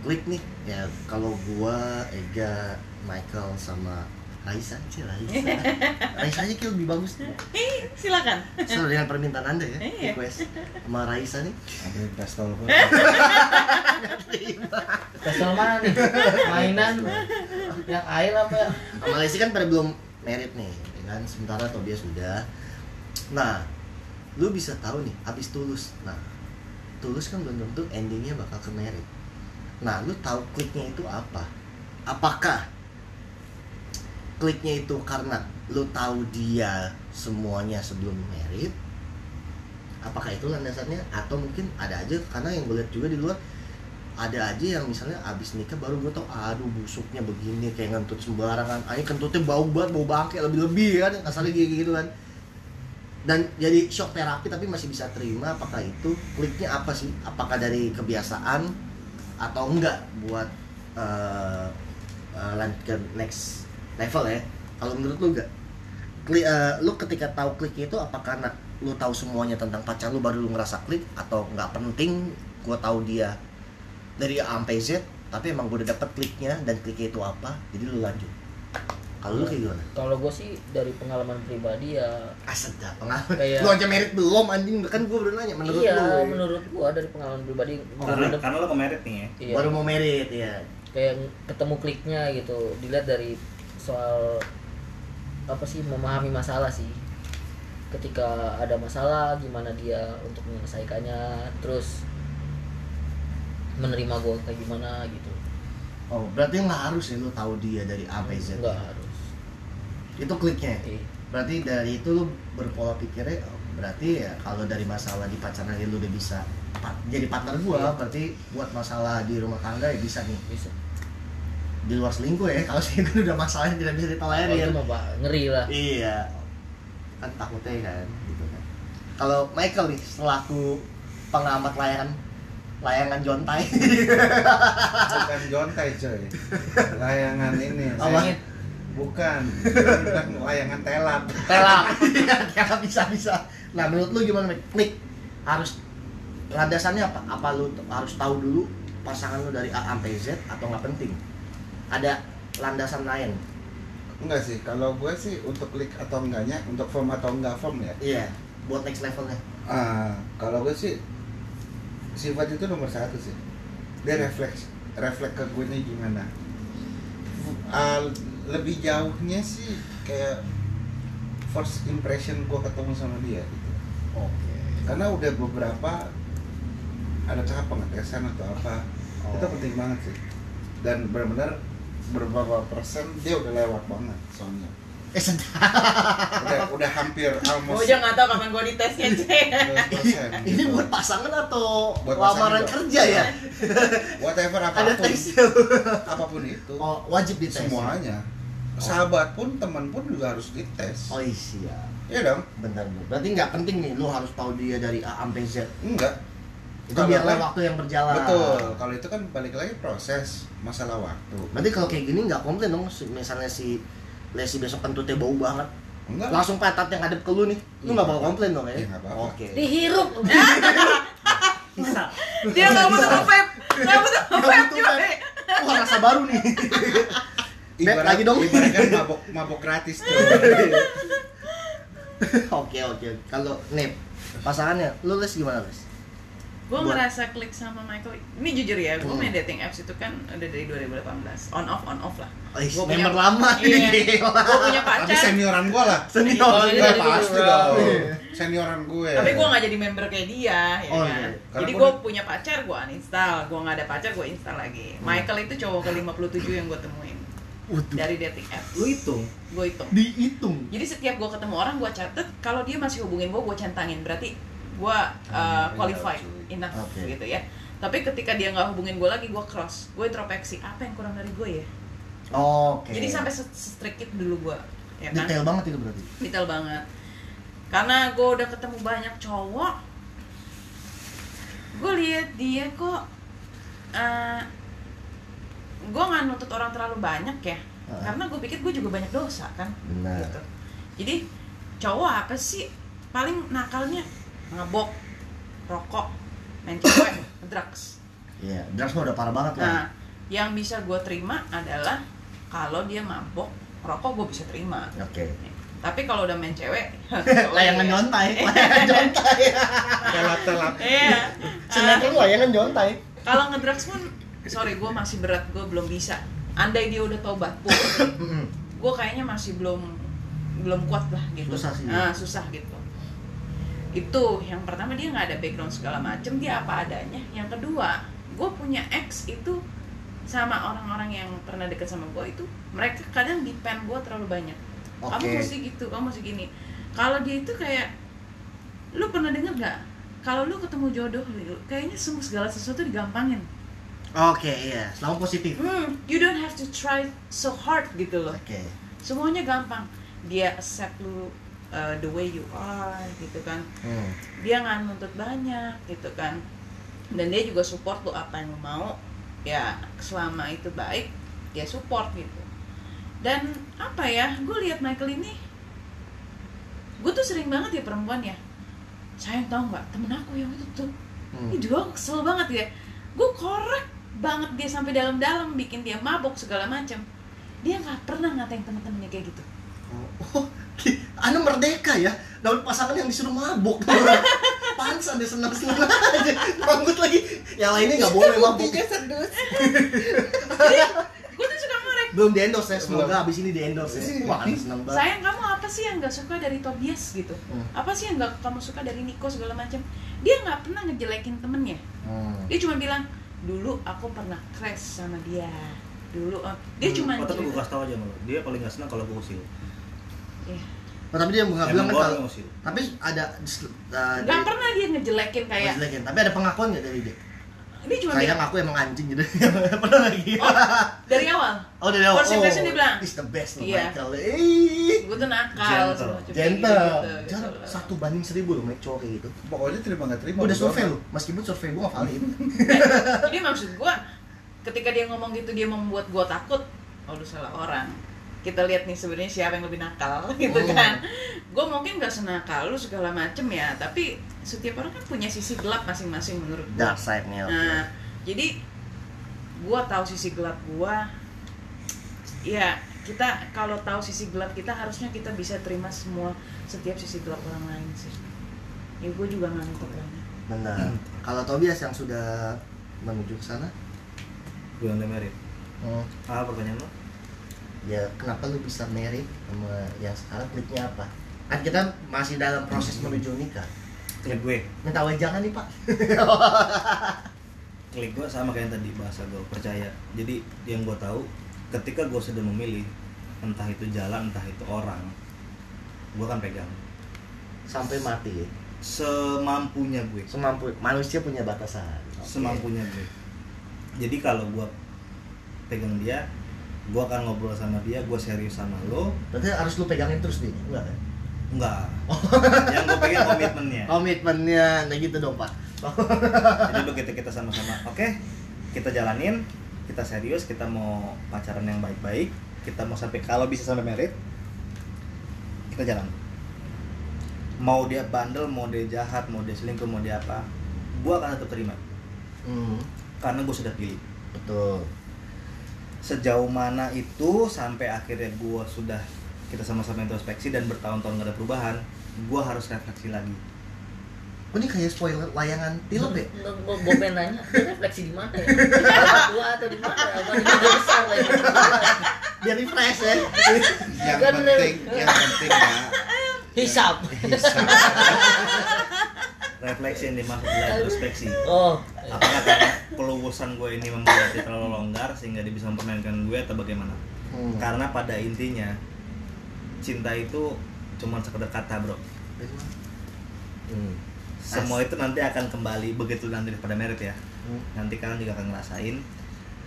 quick nih ya kalau gua Ega Michael sama Raisa sih Raisa Raisa aja kayak lebih bagus nih Silakan. sesuai dengan permintaan anda ya Iya. request sama Raisa nih ada pistol gua. Kesel mana nih? Mainan yang air apa ya? sama Lesti kan pada belum merit nih ya kan sementara Tobias sudah nah lu bisa tahu nih abis tulus nah tulus kan belum tentu endingnya bakal ke merit nah lu tahu kliknya itu apa? Apakah kliknya itu karena lu tahu dia semuanya sebelum merit? Apakah itu landasannya? Atau mungkin ada aja karena yang gue lihat juga di luar ada aja yang misalnya abis nikah baru gue tau aduh busuknya begini kayak ngentut sembarangan. Ayo kentutnya bau banget bau bangke lebih lebih kan kayak gitu kan. Dan jadi shock terapi tapi masih bisa terima apakah itu kliknya apa sih? Apakah dari kebiasaan atau enggak buat eh, eh, lanjut ke next level ya? Kalau menurut lu enggak? Klik eh, lu ketika tahu klik itu apa karena lu tahu semuanya tentang pacar lu baru lu ngerasa klik atau nggak penting? Gua tahu dia dari A sampai Z tapi emang gue udah dapet kliknya dan kliknya itu apa jadi lu lanjut kalau lu kayak gimana? Kalau gue sih dari pengalaman pribadi ya asal dah pengalaman. Kayak- lu aja merit belum anjing. Kan gue udah nanya menurut iya lu menurut gua dari pengalaman pribadi karena menurut- karena lo kemerit nih ya? Iya, baru mau merit ya kayak ketemu kliknya gitu. Dilihat dari soal apa sih memahami masalah sih. Ketika ada masalah gimana dia untuk menyelesaikannya terus menerima gue kayak gimana gitu. Oh berarti nggak harus ya lu tahu dia dari A sampai Z? Nggak harus itu kliknya. Iya. berarti dari itu lu berpola pikirnya oh, berarti ya kalau dari masalah di pacaran lu udah bisa pa- jadi partner gua Iya. berarti buat masalah di rumah tangga ya bisa nih. Bisa. Di luar selingkuh ya kalau selingkuh udah masalah yang tidak bisa oh, ditolerir itu mah Pak, ngeri lah. Iya. Kan takutnya kan gitu kan. Kalau Michael nih selaku pengamat layangan layangan jontai. Bukan jontai coy. Layangan ini. Apa? saya- bukan. Bukan layangan telap. Telak ya bisa bisa. Nah menurut lu gimana Mike? klik harus landasannya apa? Apa lu harus tahu dulu pasangan lu dari A sampai Z atau nggak penting? Ada landasan lain? Enggak sih. Kalau gue sih untuk klik atau enggaknya untuk form atau enggak form ya. Iya. Buat next levelnya. Ah kalau gue sih sifat itu nomor satu sih. Dia refleks refleks ke gue nya gimana. Ah, lebih jauhnya sih kayak first impression gue ketemu sama dia gitu. Oke. Karena udah beberapa ada tahap pengetesan atau apa Oh. itu penting banget sih. Dan benar-benar beberapa persen dia udah lewat banget soalnya. Eh udah udah hampir Gue almost aja nggak tahu kapan gue ditesnya cek. 100%, ini gitu. buat pasangan atau Buat lamaran pasangan kerja ya? Whatever ada apa pun. tesnya apa pun itu. Oh wajib dites. Semuanya sahabat pun teman pun juga harus dites. Oh iya iya dong. Bentar Bu. berarti nggak penting nih lu harus tahu dia dari A sampai Z? Enggak. Itu Kalau biarlah kan- waktu yang berjalan. Betul. Kalau itu kan balik lagi proses masalah waktu. Berarti kalau kayak gini nggak komplain dong, misalnya si Lesi besok kentutnya bau banget, enggak. Langsung petat yang ngadep ke lu nih, lu nggak Iya. bakal komplain dong ya? Iya. Oke. dihirup. Bisa. Dia nggak butuh nge-vape, nggak butuh vape. Wah rasa baru nih. Beb, lagi dong. ibarat kan mabok mabok gratis tuh Oke oke. Kalau Nip pasangannya, lu Les gimana Les? Gue Buat- ngerasa klik sama Michael. Ini jujur ya, gue Hmm. main dating apps itu kan udah dari 2018. On off, on off lah. Oh, Gua member punya- lama Iya. nih. Gue punya tapi pacar. senioran gua lah Senior. Oh, ini Ya, dari pasti dong Iya. senioran gue Tapi gue gak jadi member kayak dia, ya Oh, kan. iya. Jadi gua gue punya pacar, gue uninstall. Gue gak ada pacar, gue install lagi. Hmm. Michael itu cowok ke 57 yang gue temuin Waduh. dari dating apps. lu hitung Gue hitung. Dihitung. Jadi setiap gue ketemu orang, gue catet. Kalau dia masih hubungin gue, gue centangin. Berarti gue uh, qualified enough Oke. gitu ya. Tapi ketika dia nggak hubungin gue lagi, gue cross. Gue introspeksi. Apa yang kurang dari gue ya? Oke. Jadi sampai itu dulu gue. Ya kan? detail banget itu berarti. detail banget karena gue udah ketemu banyak cowok gue lihat dia kok uh, gue nggak nuntut orang terlalu banyak ya Ah. karena gue pikir gue juga banyak dosa kan Benar. gitu jadi cowok apa sih paling nakalnya mabok rokok main cewek drugs Iya, drugs mah udah parah banget lah. nah yang bisa gue terima adalah kalau dia mabok rokok gue bisa terima Oke. tapi kalau udah main cewek Layangan nyontai, layangan nyontai. telap telap iya Sinetron layangan nyontai. kalau ngedrugs pun sorry gue masih berat gue belum bisa. Andai dia udah tobat pun gue kayaknya masih belum belum kuat lah gitu. Susah sih. nah susah gitu. Itu yang pertama dia nggak ada background segala macem dia apa adanya. Yang kedua gue punya ex itu sama orang-orang yang pernah deket sama gue itu mereka kadang depend gue terlalu banyak. Kamu Oke. mesti gitu kamu mesti gini. Kalau dia itu kayak lu pernah denger nggak? Kalau lu ketemu jodoh kayaknya semua segala sesuatu digampangin Oke, iya. Selalu positif. hmm, you don't have to try so hard gitu loh Oke. semuanya gampang dia accept lu uh, the way you are gitu kan Hmm. dia nggak nuntut banyak gitu kan dan dia juga support lu apa yang lu mau ya selama itu baik dia support gitu dan apa ya gue lihat Michael ini gue tuh sering banget ya perempuan ya sayang tau nggak temen aku yang itu tuh Hmm. ini juga kesel banget ya gue korek banget dia sampai dalam-dalam bikin dia mabok segala macam. Dia nggak pernah ngatain temen-temennya kayak gitu. Oh, Anda merdeka ya? Dapat pasangan yang disuruh mabuk pansan dia senang senang aja. Rambut lagi. Yang lainnya nggak boleh mabuk Buktinya sedus. gue tuh suka ngorek. Belum di endorse ya semoga abis ini di endorse ya wah Anda senang banget. Sayang kamu apa sih yang nggak suka dari Tobias gitu? Hmm. apa sih yang nggak kamu suka dari Nico segala macam? Dia nggak pernah ngejelekin temennya. Hmm. dia cuma bilang dulu aku pernah crash sama dia dulu oh, dia cuma Oh, tapi gue kasih tau aja malu. Dia paling gak senang kalau gue usil. Iya. Oh, tapi dia nggak bilang kan tapi ada uh, nggak pernah dia ngejelekin kayak Ngejelekin. tapi ada pengakuan nggak dari dia dia cuma sayang bilang aku emang anjing gitu. Pernah lagi. Oh dari awal? Oh dari awal. First impression oh, dia bilang. is the best loh Iya. Michael. Eh gue tuh nakal Gentle. gentle. gitu, gitu, Jangan gitu. satu banding seribu loh make cowok kayak gitu. Pokoknya terima nggak terima. Udah survei loh meskipun survei gue nggak valid. Jadi maksud gue ketika dia ngomong gitu dia membuat gue takut. Oh lu salah orang kita lihat nih sebenarnya siapa yang lebih nakal gitu Hmm. kan. Gue mungkin gak senakal lu segala macem ya tapi setiap orang kan punya sisi gelap masing-masing menurut gue dark side-nya nah jadi gue tahu sisi gelap gue ya kita kalau tahu sisi gelap kita harusnya kita bisa terima semua setiap sisi gelap orang lain sih. Ya gue juga nggak ngerti banget benar. Kalau Tobias yang sudah menuju ke sana? Gue yang udah married. hmm, Ah, pertanyaan lo? Ya kenapa lu bisa married sama yang sekarang? Kliknya apa? Kan kita masih dalam proses menuju nikah. Klik gue. minta wejangan nih pak? Klik gue sama kayak yang tadi bahasa gue percaya. Jadi yang gue tahu ketika gue sudah memilih entah itu jalan entah itu orang, gue akan pegang. Sampai mati? Ya semampunya gue. semampu manusia punya batasan. Oke. semampunya gue. Jadi kalau gue pegang dia gue akan ngobrol sama dia gue serius sama lo. Berarti harus lu pegangin terus nih? Enggak kan enggak. Yang gue pegang komitmennya. Komitmennya nah gitu dong pak. Jadi begitu kita sama-sama oke? Kita jalanin kita serius kita mau pacaran yang baik-baik kita mau sampai kalau bisa sampai merit kita jalan. Mau dia bandel mau dia jahat mau dia selingkuh mau dia apa gue akan tetap terima. Hmm, karena gue sudah pilih. Betul sejauh mana itu sampai akhirnya gue sudah kita sama-sama introspeksi dan bertahun-tahun gak ada perubahan gue harus refleksi lagi oh, ini kayak spoiler layangan film ya Gue pengen nanya, dia refleksi di mana ya? Tua atau di mana? Apa besar lagi? biar refresh ya yang penting yang penting ya Hisap. hisap. Refleksi yang dimaksud adalah introspeksi. Oh, apakah karena peluasan gue ini membuat dia terlalu longgar sehingga dia bisa mempermainkan gue atau bagaimana? Hmm. karena pada intinya cinta itu cuma sekedar kata bro. Hmm. semua itu nanti akan kembali begitu nanti pada merit ya. Hmm. nanti kalian juga akan ngerasain.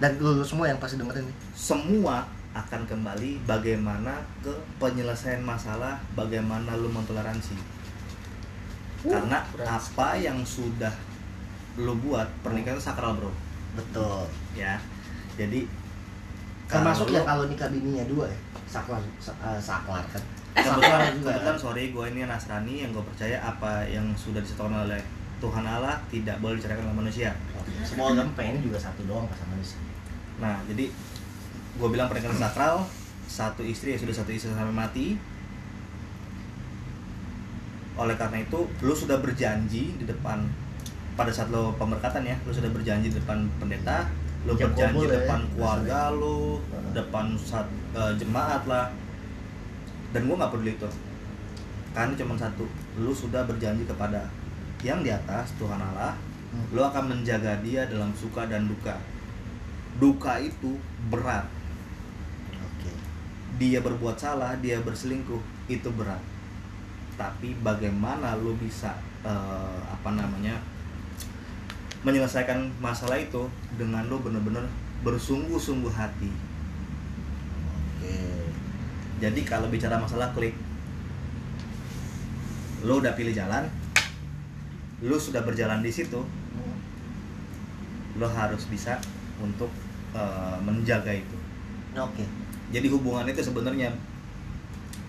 Dan lu semua yang pasti dengerin nih semua akan kembali bagaimana ke penyelesaian masalah bagaimana lu mentoleransi karena berat apa yang sudah lu buat pernikahan itu sakral bro. Betul. Ya. Jadi termasuk kalau yang kalau nikah bininya dua ya? Saklar sa- eh, saklar kan? Kebetulan, juga. kebetulan sorry gue ini Nasrani yang gue percaya apa yang sudah disetakan oleh Tuhan Allah tidak boleh diceraikan oleh manusia. Semua orang pengen juga satu doang pasangan sih nah jadi gue bilang pernikahan sakral satu istri ya sudah satu istri sampai mati oleh karena itu lu sudah berjanji di depan pada saat lo pemberkatan ya lu sudah berjanji di depan pendeta lu Ijab berjanji di ya, depan keluarga lu Heeh. depan saat eh, jemaat lah. Dan gue nggak peduli itu. Karena cuma satu lu sudah berjanji kepada yang di atas Tuhan Allah Hmm. lu akan menjaga dia dalam suka dan duka. Duka itu berat. Dia berbuat salah dia berselingkuh itu berat tapi bagaimana lu bisa eh, apa namanya menyelesaikan masalah itu dengan lu bener-bener bersungguh-sungguh hati? Oke. Jadi kalau bicara masalah klik lu udah pilih jalan lu sudah berjalan di situ lo harus bisa untuk eh, menjaga itu. Oke. Jadi hubungan itu sebenarnya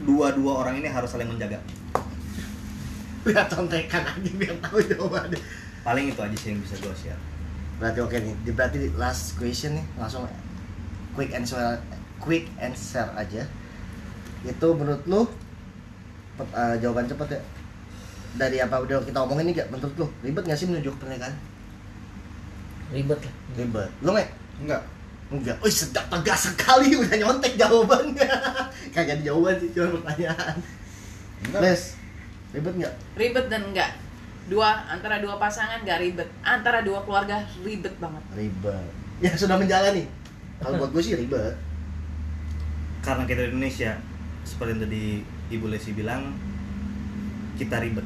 dua-dua orang ini harus saling menjaga lihat contekan aja biar tahu jawabannya. Paling itu aja sih yang bisa gue share. Berarti oke nih Di- berarti last question nih langsung quick answer quick answer aja. Itu menurut lu pe- eh, jawaban cepat ya? Dari apa udah kita omongin nih gak menurut lu ribet gak sih menuju ke pernikahan? Ribet lah. Ribet. Lu nggak? Enggak enggak oh sedap tegas sekali udah nyontek jawabannya. Kagak ada jawaban sih cuma pertanyaan. Enggak Les ribet nggak? Ribet dan enggak dua antara dua pasangan nggak ribet. Antara dua keluarga ribet banget. Ribet. Ya sudah menjalani. Kalau buat gue sih ribet. Karena kita di Indonesia seperti yang tadi Ibu Lesi bilang kita ribet.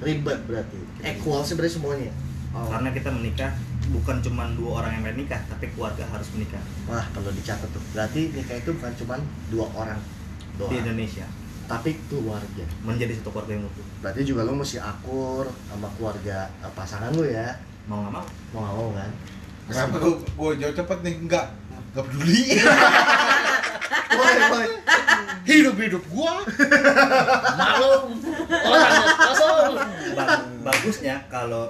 Ribet berarti. Equal sebenarnya semuanya. Oh. karena kita menikah bukan cuma dua orang yang menikah tapi keluarga harus menikah. Wah perlu dicatat tuh. Berarti nikah itu bukan cuma dua orang di doang Indonesia tapi keluarga menjadi satu keluarga yang utuh. Berarti juga lo mesti akur sama keluarga eh, pasangan lo ya. Mau nggak mau? Mau nggak mau kan? Kenapa gue gue jauh cepet nih? Enggak. Enggak peduli. Boy, boy. hidup hidup gua. Malum orang kosong Ba- bagusnya kalau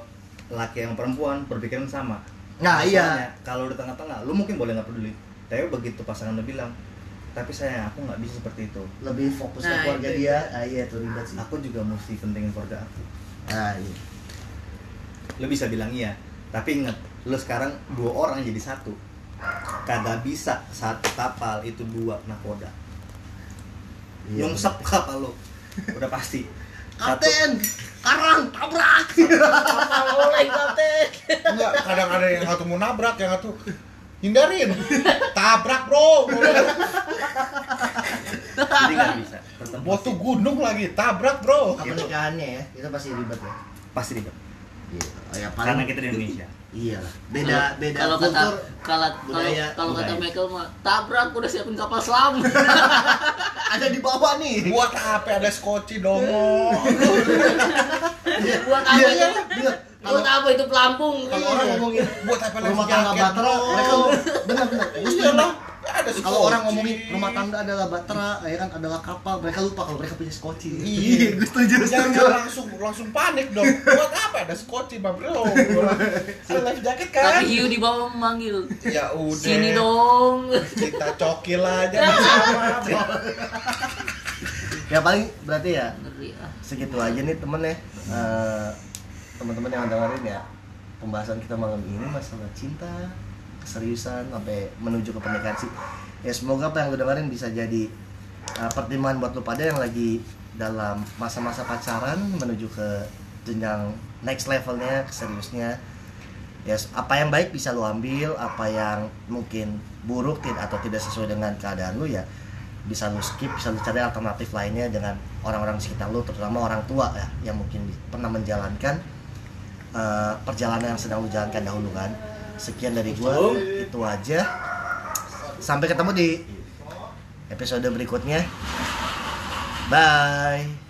laki yang perempuan berpikiran sama. Nah iya. Kalau di tengah-tengah lu mungkin boleh nggak peduli. Tapi begitu pasangan lu bilang tapi saya aku nggak bisa seperti itu. Lebih fokus ke Nah, keluarga itu dia. ah iya itu ribet sih. Aku juga mesti pentingin keluarga aku. Nah iya. Lu bisa bilang iya tapi ingat lu sekarang dua orang jadi satu. Kagak bisa satu kapal itu dua nakoda. Iya, nyungsep kapal lu. Udah pasti. Kapten karang tabrak. Kapal oleh kapten enggak kadang ada yang satu mau nabrak yang satu hindarin. Tabrak bro. Jadi nggak bisa tuh gunung lagi. Tabrak bro. Apa nikahannya ya. Itu pasti ribet ya. Pasti ribet. Iya. Oh, ya karena kita di Indonesia. Iya beda beda kalau kata kultur kalau kalau budaya, kalau kata. Michael mah tabrak udah siapin kapal selam. Ada di bawah nih. Buat apa? Ada skoci dong. Buat apa Iya, ya? iya. Buat apa itu pelampung kalau orang ngomongin buat apa lagi rumah tangga bro? mereka benar benar setuju. iyalah ada kalau orang ngomongin rumah tangga adalah batera ya kan adalah kapal mereka lupa kalau mereka punya skoci Iya, gue setuju Jangan setuju langsung langsung panik dong. Buat apa ada skoci, Bang Bro? Ada life jacket kan? tapi hiu di bawah memanggil Ya udah. sini dong Kita cokil aja ya paling berarti ya ah. segitu aja nih temen ya Eh, teman-teman yang dengerin ya pembahasan kita malam ini masalah cinta keseriusan sampai menuju ke pernikahan sih. Ya semoga apa yang lu dengerin bisa jadi uh, pertimbangan buat lu pada yang lagi dalam masa-masa pacaran menuju ke jenjang next levelnya keseriusnya. Ya apa yang baik bisa lu ambil apa yang mungkin buruk tid- atau tidak sesuai dengan keadaan lu ya bisa lu skip bisa lu cari alternatif lainnya dengan orang-orang sekitar lu terutama orang tua ya yang mungkin pernah menjalankan eh, perjalanan yang sedang lu jalankan dahulu kan? Sekian dari gua. Itu aja. Sampai ketemu di episode berikutnya. Bye